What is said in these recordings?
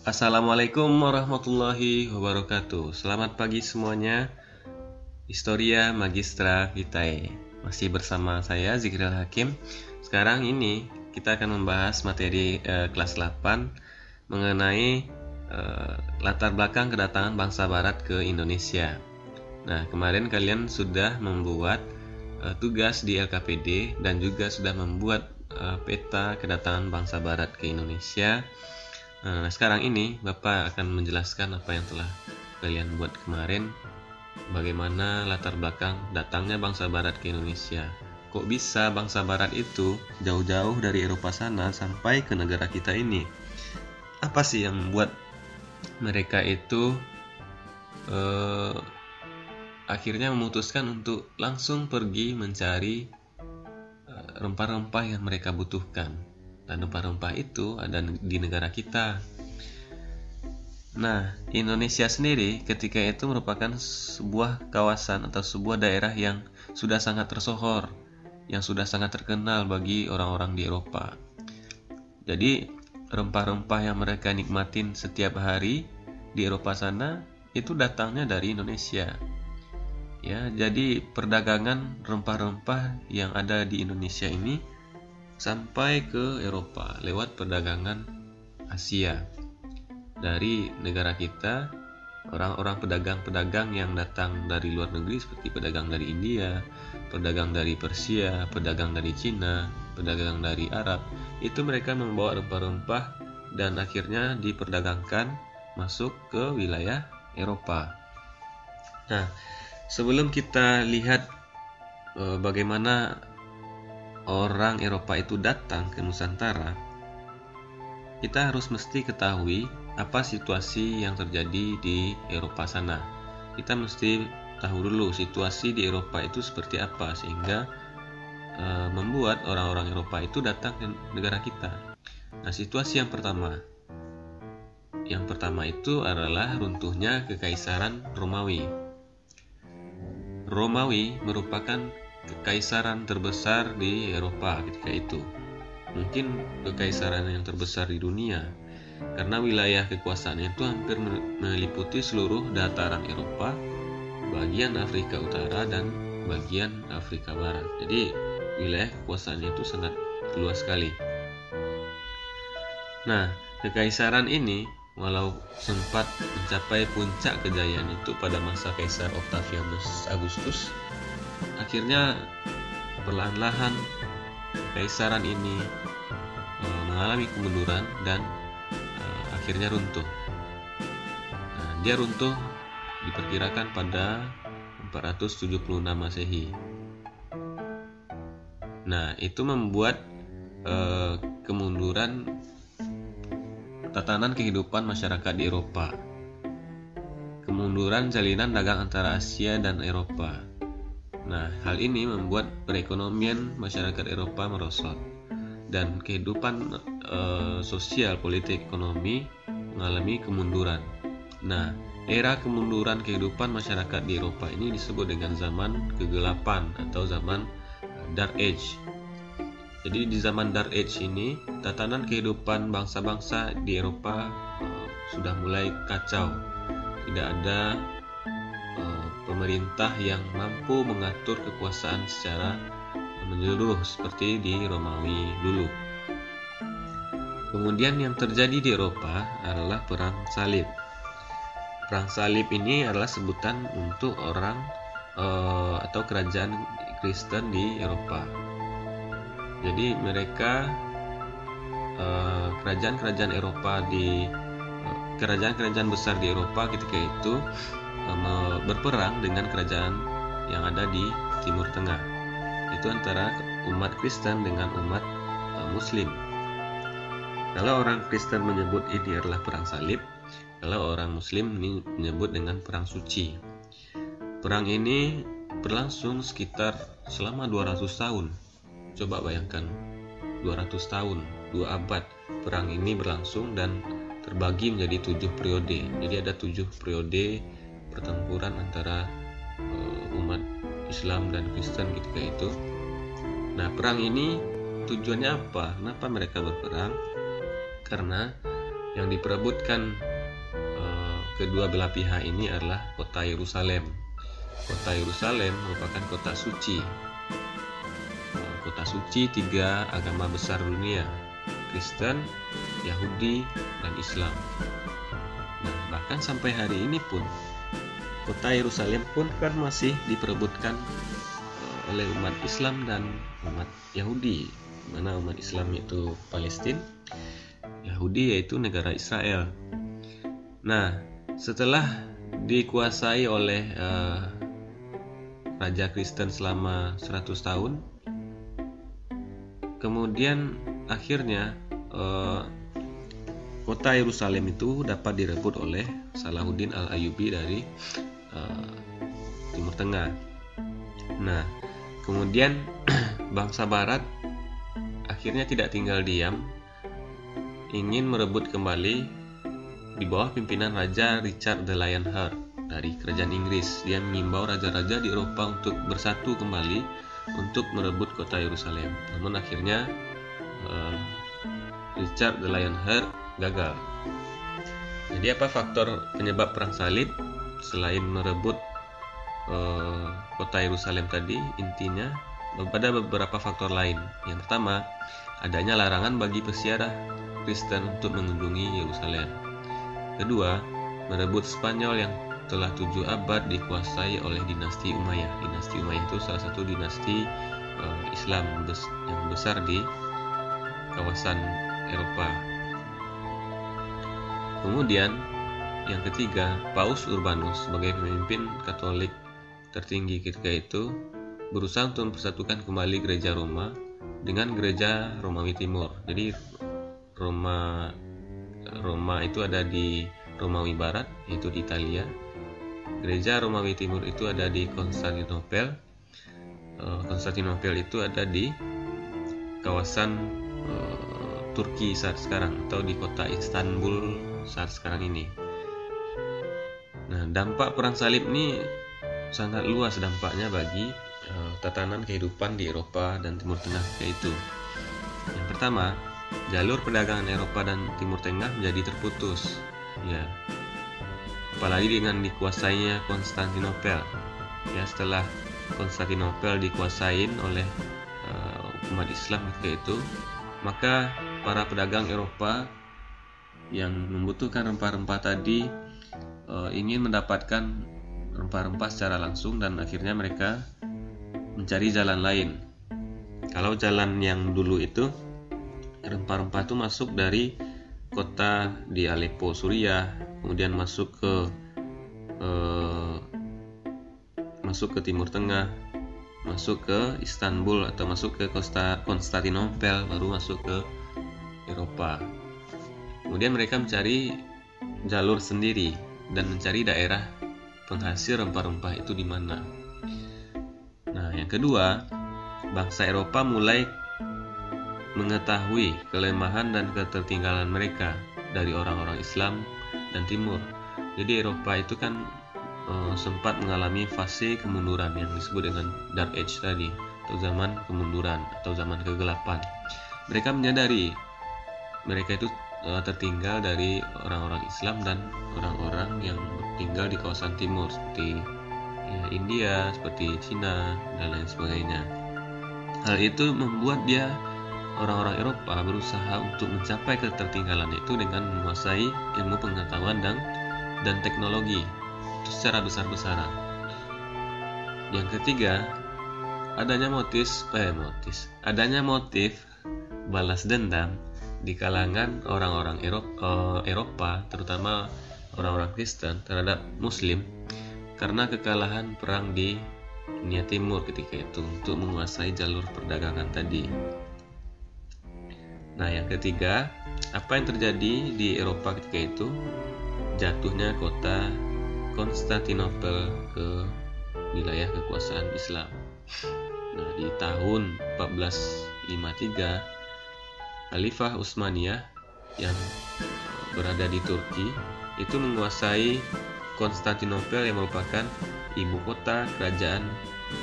Assalamualaikum warahmatullahi wabarakatuh. Selamat pagi semuanya. Historia Magistra Vitae. Masih bersama saya Zikril Hakim. Sekarang ini kita akan membahas materi eh, kelas 8 Mengenai eh, latar belakang kedatangan bangsa barat ke Indonesia. Nah kemarin kalian sudah membuat eh, tugas di LKPD Dan juga sudah membuat eh, peta kedatangan bangsa barat ke Indonesia Nah, sekarang ini Bapak akan menjelaskan apa yang telah kalian buat kemarin, bagaimana latar belakang datangnya bangsa barat ke Indonesia. Kok bisa bangsa barat itu jauh-jauh dari Eropa sana sampai ke negara kita ini? Apa sih yang membuat mereka itu eh, akhirnya memutuskan untuk langsung pergi mencari eh, rempah-rempah yang mereka butuhkan? Dan rempah-rempah itu ada di negara kita. Nah, Indonesia sendiri ketika itu merupakan sebuah kawasan atau sebuah daerah yang sudah sangat tersohor, yang sudah sangat terkenal bagi orang-orang di Eropa. Jadi, rempah-rempah yang mereka nikmatin setiap hari di Eropa sana itu datangnya dari Indonesia. Ya, jadi perdagangan rempah-rempah yang ada di Indonesia ini sampai ke Eropa lewat perdagangan Asia. Dari negara kita, orang-orang pedagang-pedagang yang datang dari luar negeri seperti pedagang dari India, pedagang dari Persia, pedagang dari Cina, pedagang dari Arab, itu mereka membawa rempah-rempah dan akhirnya diperdagangkan masuk ke wilayah Eropa. Nah, sebelum kita lihat eh, bagaimana orang Eropa itu datang ke Nusantara, kita harus mesti ketahui apa situasi yang terjadi di Eropa sana. Kita mesti tahu dulu situasi di Eropa itu seperti apa sehingga e, membuat orang-orang Eropa itu datang ke negara kita. Nah, situasi yang pertama yang pertama itu adalah runtuhnya kekaisaran Romawi. Romawi merupakan kekaisaran terbesar di Eropa ketika itu. Mungkin kekaisaran yang terbesar di dunia, karena wilayah kekuasaannya itu hampir meliputi seluruh dataran Eropa, bagian Afrika Utara dan bagian Afrika Barat. Jadi wilayah kekuasaannya itu sangat luas sekali. Nah, kekaisaran ini walau sempat mencapai puncak kejayaan itu pada masa Kaisar Octavianus Augustus Akhirnya perlahan-lahan kaisaran ini uh, mengalami kemunduran dan uh, akhirnya runtuh. Nah, dia runtuh diperkirakan pada 476 Masehi. Nah, itu membuat uh, kemunduran tatanan kehidupan masyarakat di Eropa. Kemunduran jalinan dagang antara Asia dan Eropa Nah, hal ini membuat perekonomian masyarakat Eropa merosot dan kehidupan e, sosial, politik, ekonomi mengalami kemunduran. Nah, era kemunduran kehidupan masyarakat di Eropa ini disebut dengan zaman kegelapan atau zaman Dark Age. Jadi di zaman Dark Age ini, tatanan kehidupan bangsa-bangsa di Eropa e, sudah mulai kacau. Tidak ada pemerintah yang mampu mengatur kekuasaan secara menyeluruh seperti di Romawi dulu. Kemudian yang terjadi di Eropa adalah perang salib. Perang salib ini adalah sebutan untuk orang uh, atau kerajaan Kristen di Eropa. Jadi mereka eh, kerajaan-kerajaan Eropa di eh, kerajaan-kerajaan besar di Eropa ketika itu berperang dengan kerajaan yang ada di Timur Tengah. Itu antara umat Kristen dengan umat uh, Muslim. Kalau orang Kristen menyebut ini adalah perang salib, kalau orang Muslim ini menyebut dengan perang suci. Perang ini berlangsung sekitar selama 200 tahun. Coba bayangkan, 200 tahun, dua abad perang ini berlangsung dan terbagi menjadi tujuh periode. Jadi ada tujuh periode pertempuran antara uh, umat Islam dan Kristen ketika itu. Nah, perang ini tujuannya apa? Kenapa mereka berperang? Karena yang diperebutkan uh, kedua belah pihak ini adalah kota Yerusalem. Kota Yerusalem merupakan kota suci. Uh, kota suci tiga agama besar dunia, Kristen, Yahudi, dan Islam. Nah, bahkan sampai hari ini pun kota Yerusalem pun kan masih diperebutkan uh, oleh umat Islam dan umat Yahudi. Mana umat Islam itu Palestina, Yahudi yaitu negara Israel. Nah, setelah dikuasai oleh uh, raja Kristen selama 100 tahun, kemudian akhirnya uh, kota Yerusalem itu dapat direbut oleh Salahuddin al-Ayyubi dari uh, Timur Tengah. Nah, kemudian bangsa Barat akhirnya tidak tinggal diam ingin merebut kembali di bawah pimpinan Raja Richard the Lionheart dari kerajaan Inggris. Dia mengimbau raja-raja di Eropa untuk bersatu kembali untuk merebut kota Yerusalem. Namun akhirnya uh, Richard the Lionheart gagal. Jadi apa faktor penyebab perang salib selain merebut uh, kota Yerusalem tadi? Intinya pada beberapa faktor lain. Yang pertama, adanya larangan bagi pesiarah Kristen untuk mengunjungi Yerusalem. Kedua, merebut Spanyol yang telah tujuh abad dikuasai oleh dinasti Umayyah. Dinasti Umayyah itu salah satu dinasti uh, Islam yang besar di kawasan Eropa. Kemudian, yang ketiga, Paus Urbanus sebagai pemimpin Katolik tertinggi ketika itu berusaha untuk mempersatukan kembali gereja Roma dengan gereja Romawi Timur. Jadi Roma Roma itu ada di Romawi Barat yaitu di Italia. Gereja Romawi Timur itu ada di Konstantinopel. Eh, Konstantinopel itu ada di kawasan uh, Turki saat sekarang atau di kota Istanbul saat sekarang ini. Nah, dampak perang salib ini sangat luas dampaknya bagi uh, tatanan kehidupan di Eropa dan Timur Tengah yaitu yang pertama jalur perdagangan Eropa dan Timur Tengah menjadi terputus. Ya. Apalagi dengan dikuasainya Konstantinopel. Ya, setelah Konstantinopel dikuasain oleh uh, umat Islam ketika itu, maka para pedagang Eropa yang membutuhkan rempah-rempah tadi uh, ingin mendapatkan rempah-rempah secara langsung dan akhirnya mereka mencari jalan lain. Kalau jalan yang dulu itu rempah-rempah itu masuk dari kota di Aleppo Suriah kemudian masuk ke eh, masuk ke Timur Tengah masuk ke Istanbul atau masuk ke Costa Konstantinopel baru masuk ke Eropa kemudian mereka mencari jalur sendiri dan mencari daerah penghasil rempah-rempah itu di mana nah yang kedua bangsa Eropa mulai mengetahui kelemahan dan ketertinggalan mereka dari orang-orang Islam dan Timur. Jadi Eropa itu kan uh, sempat mengalami fase kemunduran yang disebut dengan Dark Age tadi atau zaman kemunduran atau zaman kegelapan. Mereka menyadari mereka itu uh, tertinggal dari orang-orang Islam dan orang-orang yang tinggal di kawasan timur seperti ya, India, seperti Cina dan lain sebagainya. Hal itu membuat dia orang-orang Eropa berusaha untuk mencapai ketertinggalan itu dengan menguasai ilmu pengetahuan dan dan teknologi secara besar-besaran. Yang ketiga, adanya motif eh motif, adanya motif balas dendam di kalangan orang-orang Eropa, eh, Eropa, terutama orang-orang Kristen terhadap Muslim karena kekalahan perang di dunia timur ketika itu untuk menguasai jalur perdagangan tadi. Nah, yang ketiga, apa yang terjadi di Eropa ketika itu? Jatuhnya kota Konstantinopel ke wilayah kekuasaan Islam. Nah, di tahun 1453, Khalifah Utsmaniyah yang berada di Turki itu menguasai Konstantinopel yang merupakan ibu kota kerajaan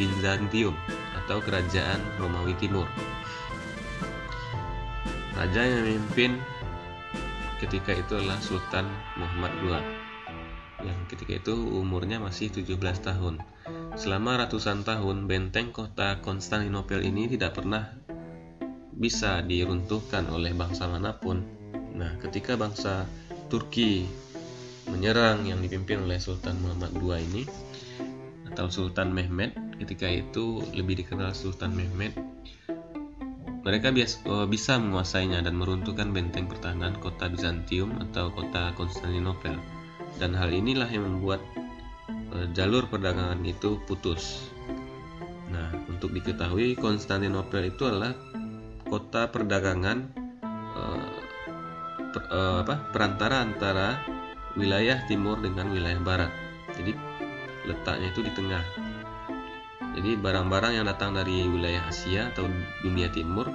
Bizantium atau kerajaan Romawi Timur. Raja yang memimpin ketika itu adalah Sultan Muhammad II yang ketika itu umurnya masih 17 tahun. Selama ratusan tahun, benteng kota Konstantinopel ini tidak pernah bisa diruntuhkan oleh bangsa mana pun. Nah, ketika bangsa Turki menyerang yang dipimpin oleh Sultan Muhammad II ini atau Sultan Mehmed, ketika itu lebih dikenal Sultan Mehmed mereka bias, uh, bisa menguasainya dan meruntuhkan benteng pertahanan kota Bizantium atau kota Konstantinopel. Dan hal inilah yang membuat uh, jalur perdagangan itu putus. Nah, untuk diketahui Konstantinopel itu adalah kota perdagangan uh, per, uh, apa, perantara antara wilayah timur dengan wilayah barat. Jadi letaknya itu di tengah jadi barang-barang yang datang dari wilayah Asia atau dunia timur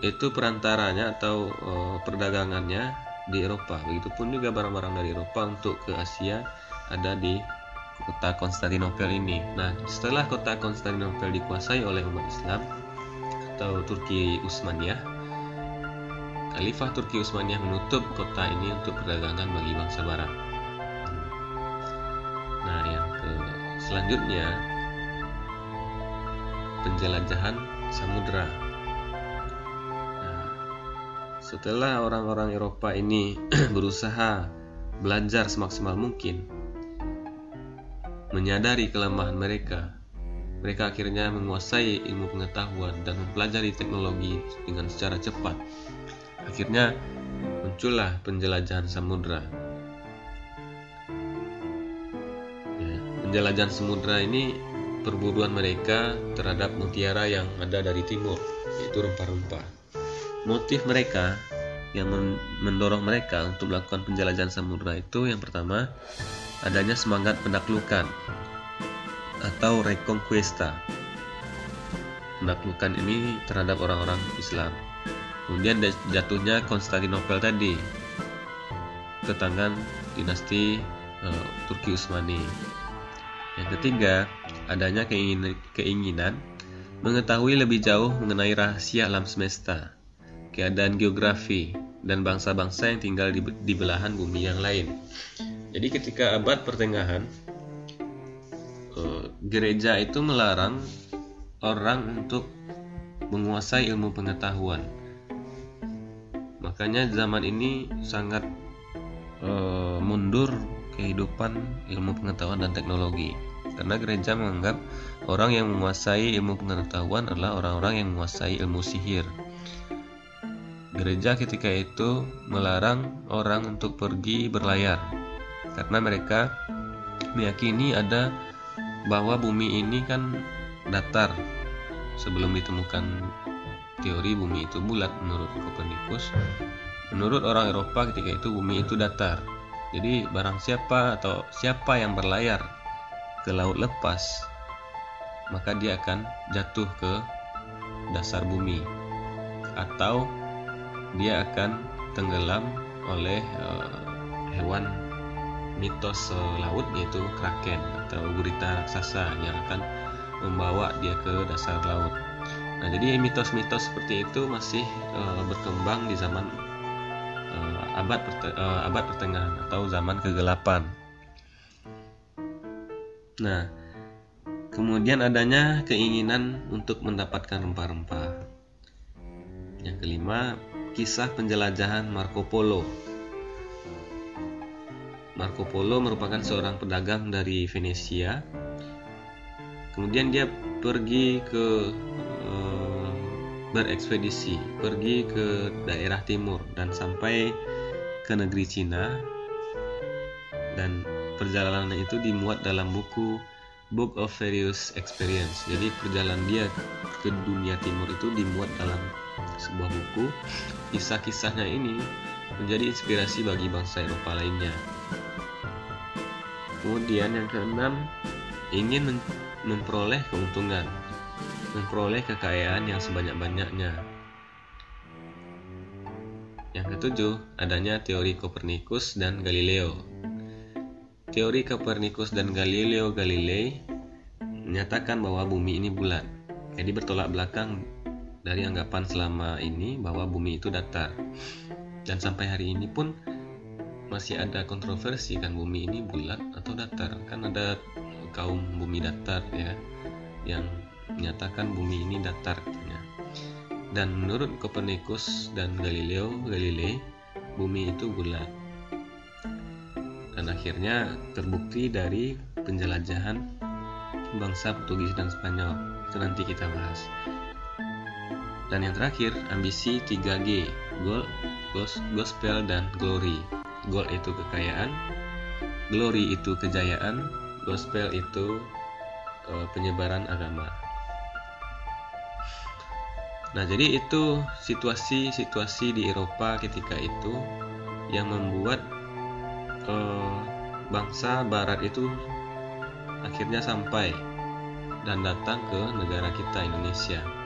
itu perantaranya atau uh, perdagangannya di Eropa. Begitupun juga barang-barang dari Eropa untuk ke Asia ada di kota Konstantinopel ini. Nah, setelah kota Konstantinopel dikuasai oleh umat Islam atau Turki Utsmaniyah, Khalifah Turki Utsmaniyah menutup kota ini untuk perdagangan bagi bangsa Barat. Nah, yang ke selanjutnya penjelajahan samudra. Nah, setelah orang-orang Eropa ini berusaha belajar semaksimal mungkin, menyadari kelemahan mereka, mereka akhirnya menguasai ilmu pengetahuan dan mempelajari teknologi dengan secara cepat. Akhirnya muncullah penjelajahan samudra. Ya, penjelajahan samudra ini perburuan mereka terhadap mutiara yang ada dari timur, yaitu rempah-rempah. Motif mereka yang mendorong mereka untuk melakukan penjelajahan samudra itu yang pertama adanya semangat pendaklukan atau reconquista. Pendaklukan ini terhadap orang-orang Islam. Kemudian jatuhnya Konstantinopel tadi ke tangan dinasti uh, Turki Utsmani. Yang ketiga, adanya keinginan, keinginan mengetahui lebih jauh mengenai rahasia alam semesta, keadaan geografi, dan bangsa-bangsa yang tinggal di, di belahan bumi yang lain. Jadi ketika abad pertengahan, gereja itu melarang orang untuk menguasai ilmu pengetahuan. Makanya zaman ini sangat uh, mundur kehidupan ilmu pengetahuan dan teknologi karena gereja menganggap orang yang menguasai ilmu pengetahuan adalah orang-orang yang menguasai ilmu sihir. Gereja ketika itu melarang orang untuk pergi berlayar karena mereka meyakini ada bahwa bumi ini kan datar sebelum ditemukan teori bumi itu bulat menurut Copernicus. Menurut orang Eropa ketika itu bumi itu datar. Jadi barang siapa atau siapa yang berlayar ke laut lepas, maka dia akan jatuh ke dasar bumi atau dia akan tenggelam oleh uh, hewan mitos uh, laut yaitu kraken atau gurita raksasa yang akan membawa dia ke dasar laut. Nah, jadi mitos-mitos seperti itu masih uh, berkembang di zaman uh, abad uh, abad pertengahan atau zaman kegelapan. Nah, kemudian adanya keinginan untuk mendapatkan rempah-rempah. Yang kelima, kisah penjelajahan Marco Polo. Marco Polo merupakan seorang pedagang dari Venesia. Kemudian dia pergi ke uh, berekspedisi, pergi ke daerah timur dan sampai ke negeri Cina dan perjalanan itu dimuat dalam buku Book of Various Experience. Jadi perjalanan dia ke dunia timur itu dimuat dalam sebuah buku. Kisah-kisahnya ini menjadi inspirasi bagi bangsa Eropa lainnya. Kemudian yang keenam, ingin memperoleh keuntungan, memperoleh kekayaan yang sebanyak-banyaknya. Yang ketujuh, adanya teori Kopernikus dan Galileo Teori Copernicus dan Galileo Galilei menyatakan bahwa bumi ini bulat. Jadi bertolak belakang dari anggapan selama ini bahwa bumi itu datar. dan sampai hari ini pun masih ada kontroversi kan bumi ini bulat atau datar? Kan ada kaum bumi datar ya yang menyatakan bumi ini datar katanya. Dan menurut Copernicus dan Galileo Galilei bumi itu bulat. Dan akhirnya terbukti dari penjelajahan bangsa Portugis dan Spanyol. Itu nanti kita bahas. Dan yang terakhir ambisi 3G goal gospel dan glory gold itu kekayaan glory itu kejayaan gospel itu uh, penyebaran agama nah jadi itu situasi-situasi di Eropa ketika itu yang membuat uh, bangsa Barat itu akhirnya sampai dan datang ke negara kita Indonesia.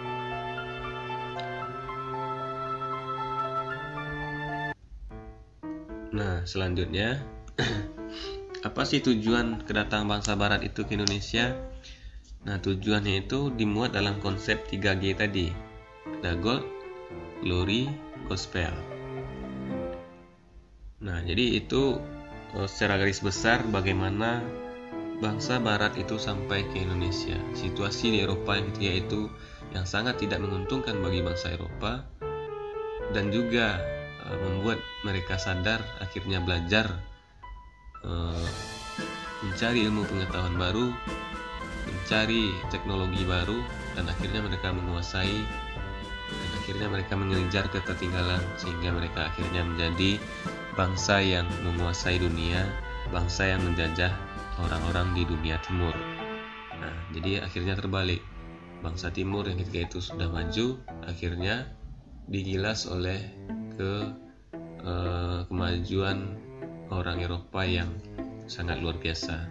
Nah, selanjutnya apa sih tujuan kedatangan bangsa barat itu ke Indonesia? Nah, tujuannya itu dimuat dalam konsep 3G tadi. Ada gold, glory, gospel. Nah, jadi itu eh, secara garis besar bagaimana bangsa barat itu sampai ke Indonesia. Situasi di Eropa yang ketika itu yang sangat tidak menguntungkan bagi bangsa Eropa dan juga Eh, membuat mereka sadar akhirnya belajar uh, mencari ilmu pengetahuan baru mencari teknologi baru dan akhirnya mereka menguasai dan akhirnya mereka mengejar ketertinggalan sehingga mereka akhirnya menjadi bangsa yang menguasai dunia bangsa yang menjajah orang-orang di dunia timur. Nah jadi akhirnya terbalik. Bangsa timur yang ketika itu sudah maju akhirnya digilas oleh ke uh, kemajuan orang Eropa yang sangat luar biasa.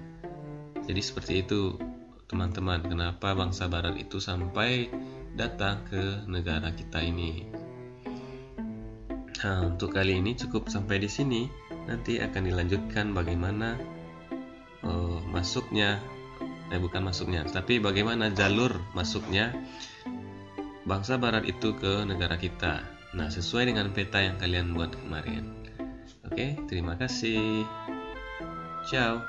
Jadi seperti itu teman-teman, kenapa bangsa Barat itu sampai datang ke negara kita ini. Nah, untuk kali ini cukup sampai di sini. Nanti akan dilanjutkan bagaimana uh, masuknya, eh bukan masuknya, tapi bagaimana jalur masuknya bangsa Barat itu ke negara kita. Nah, sesuai dengan peta yang kalian buat kemarin. Oke, terima kasih. Ciao.